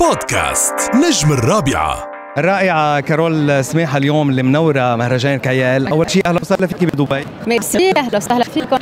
بودكاست نجم الرابعة. الرائعة كارول سماحة اليوم اللي منورة مهرجان كيال أول شيء أهلا وسهلا فيكي بدبي. ميرسي أهلا وسهلا فيكم.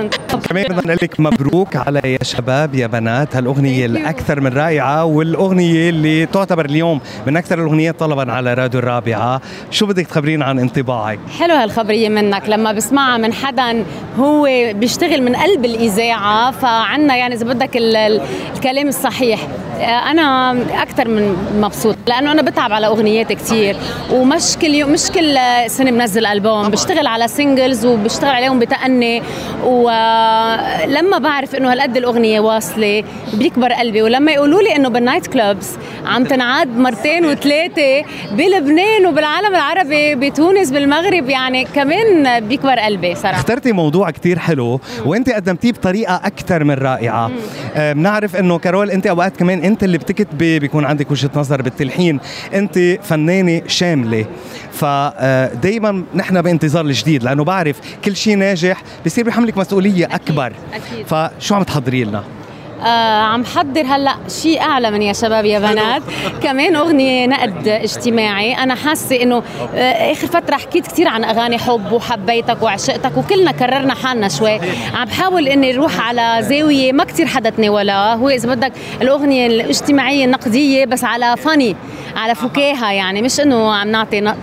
كمان بدنا نقول لك مبروك على يا شباب يا بنات. هالأغنية الأكثر من رائعة والأغنية اللي تعتبر اليوم من أكثر الأغنيات طلبا على راديو الرابعة. شو بدك تخبرينا عن انطباعك؟ حلو هالخبرية منك. لما بسمعها من حدا هو بيشتغل من قلب الإذاعة فعنا يعني إذا بدك ال- ال- الكلام الصحيح. أنا أكثر من مبسوط لأنه أنا بتعب على أغنيات كتير. ومش كل يوم مش كل سنة بنزل ألبوم بشتغل على singles وبشتغل عليهم بتأني. ولما بعرف إنه هالقد الأغنية واصلة بيكبر قلبي. ولما يقولوا لي إنه بال night clubs عم تنعاد مرتين وثلاثة بلبنان وبالعالم العربي بتونس بالمغرب يعني كمان بيكبر قلبي صراحة. اخترتي موضوع كتير حلو وانت قدمتيه بطريقة أكثر من رائعة. آه، بنعرف إنه كارول انت أوقات كمان انت اللي بتكتبي بيكون عندك وجهة نظر بالتلحين. انت فنانة شاملة. فدائما نحن بانتظار الجديد لأنه بعرف كل شيء ناجح بصير بيحملك مسؤولية أكبر. أكيد. فشو عم تحضري لنا؟ آه عم حضر هلأ شيء أعلى من يا شباب يا بنات. كمان أغنية نقد اجتماعي. أنا حاسة إنه آه آخر فترة حكيت كثير عن أغاني حب وحبيتك وعشقتك وكلنا كررنا حالنا شوي. عم بحاول إني أروح على زاوية ما كثير حدا تناولها هو إذا بدك الأغنية الاجتماعية النقدية بس على فاني على فكاهة يعني. مش إنه عم نعطي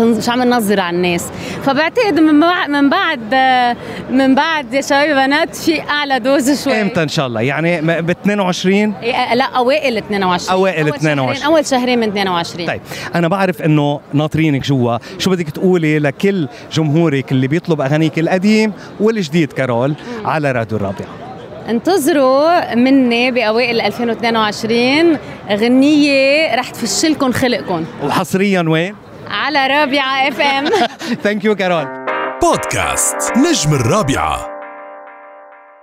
مش عم ننظر على الناس. فبعتقد من بعد من بعد آه، من بعد يا شباب يا بنات في أعلى دوز شوي. إمتى إن شاء الله؟ يعني ب 22 إيه، لا أوائل 22 أوائل أول 22. شهرين أول شهرين من 22 طيب أنا بعرف إنه ناطرينك جوا. شو بدك تقولي لكل جمهورك اللي بيطلب أغانيك القديم والجديد كارول على راديو الرابعة؟ انتظروا مني بأوائل 2022 غنية رح تفش لكم خلقكم وحصريا وين؟ على رابعة FM thank you كارول بودكاست نجم الرابعة.